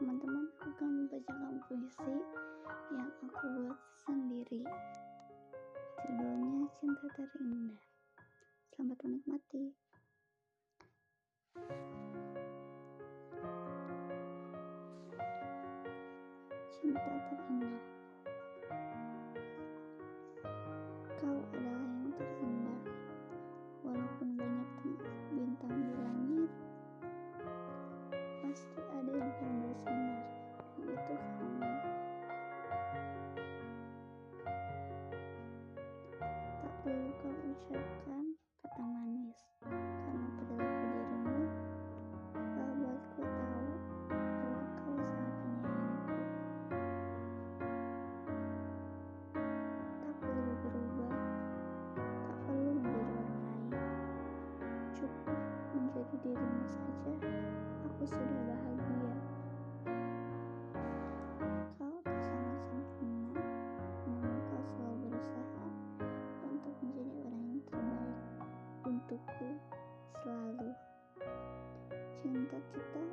teman-teman. Akan membacakan puisi yang aku buat sendiri. Judulnya cinta terindah. Selamat menikmati. Cinta terindah perlu kau ucapkan kata manis karena perilaku dirimu telah buatku tahu bahwa kau sangat menyayangiku tak perlu berubah tak perlu menjadi orang lain. Cukup menjadi dirimu saja. Aku sudah bahagia. Untukku selalu. Cinta kita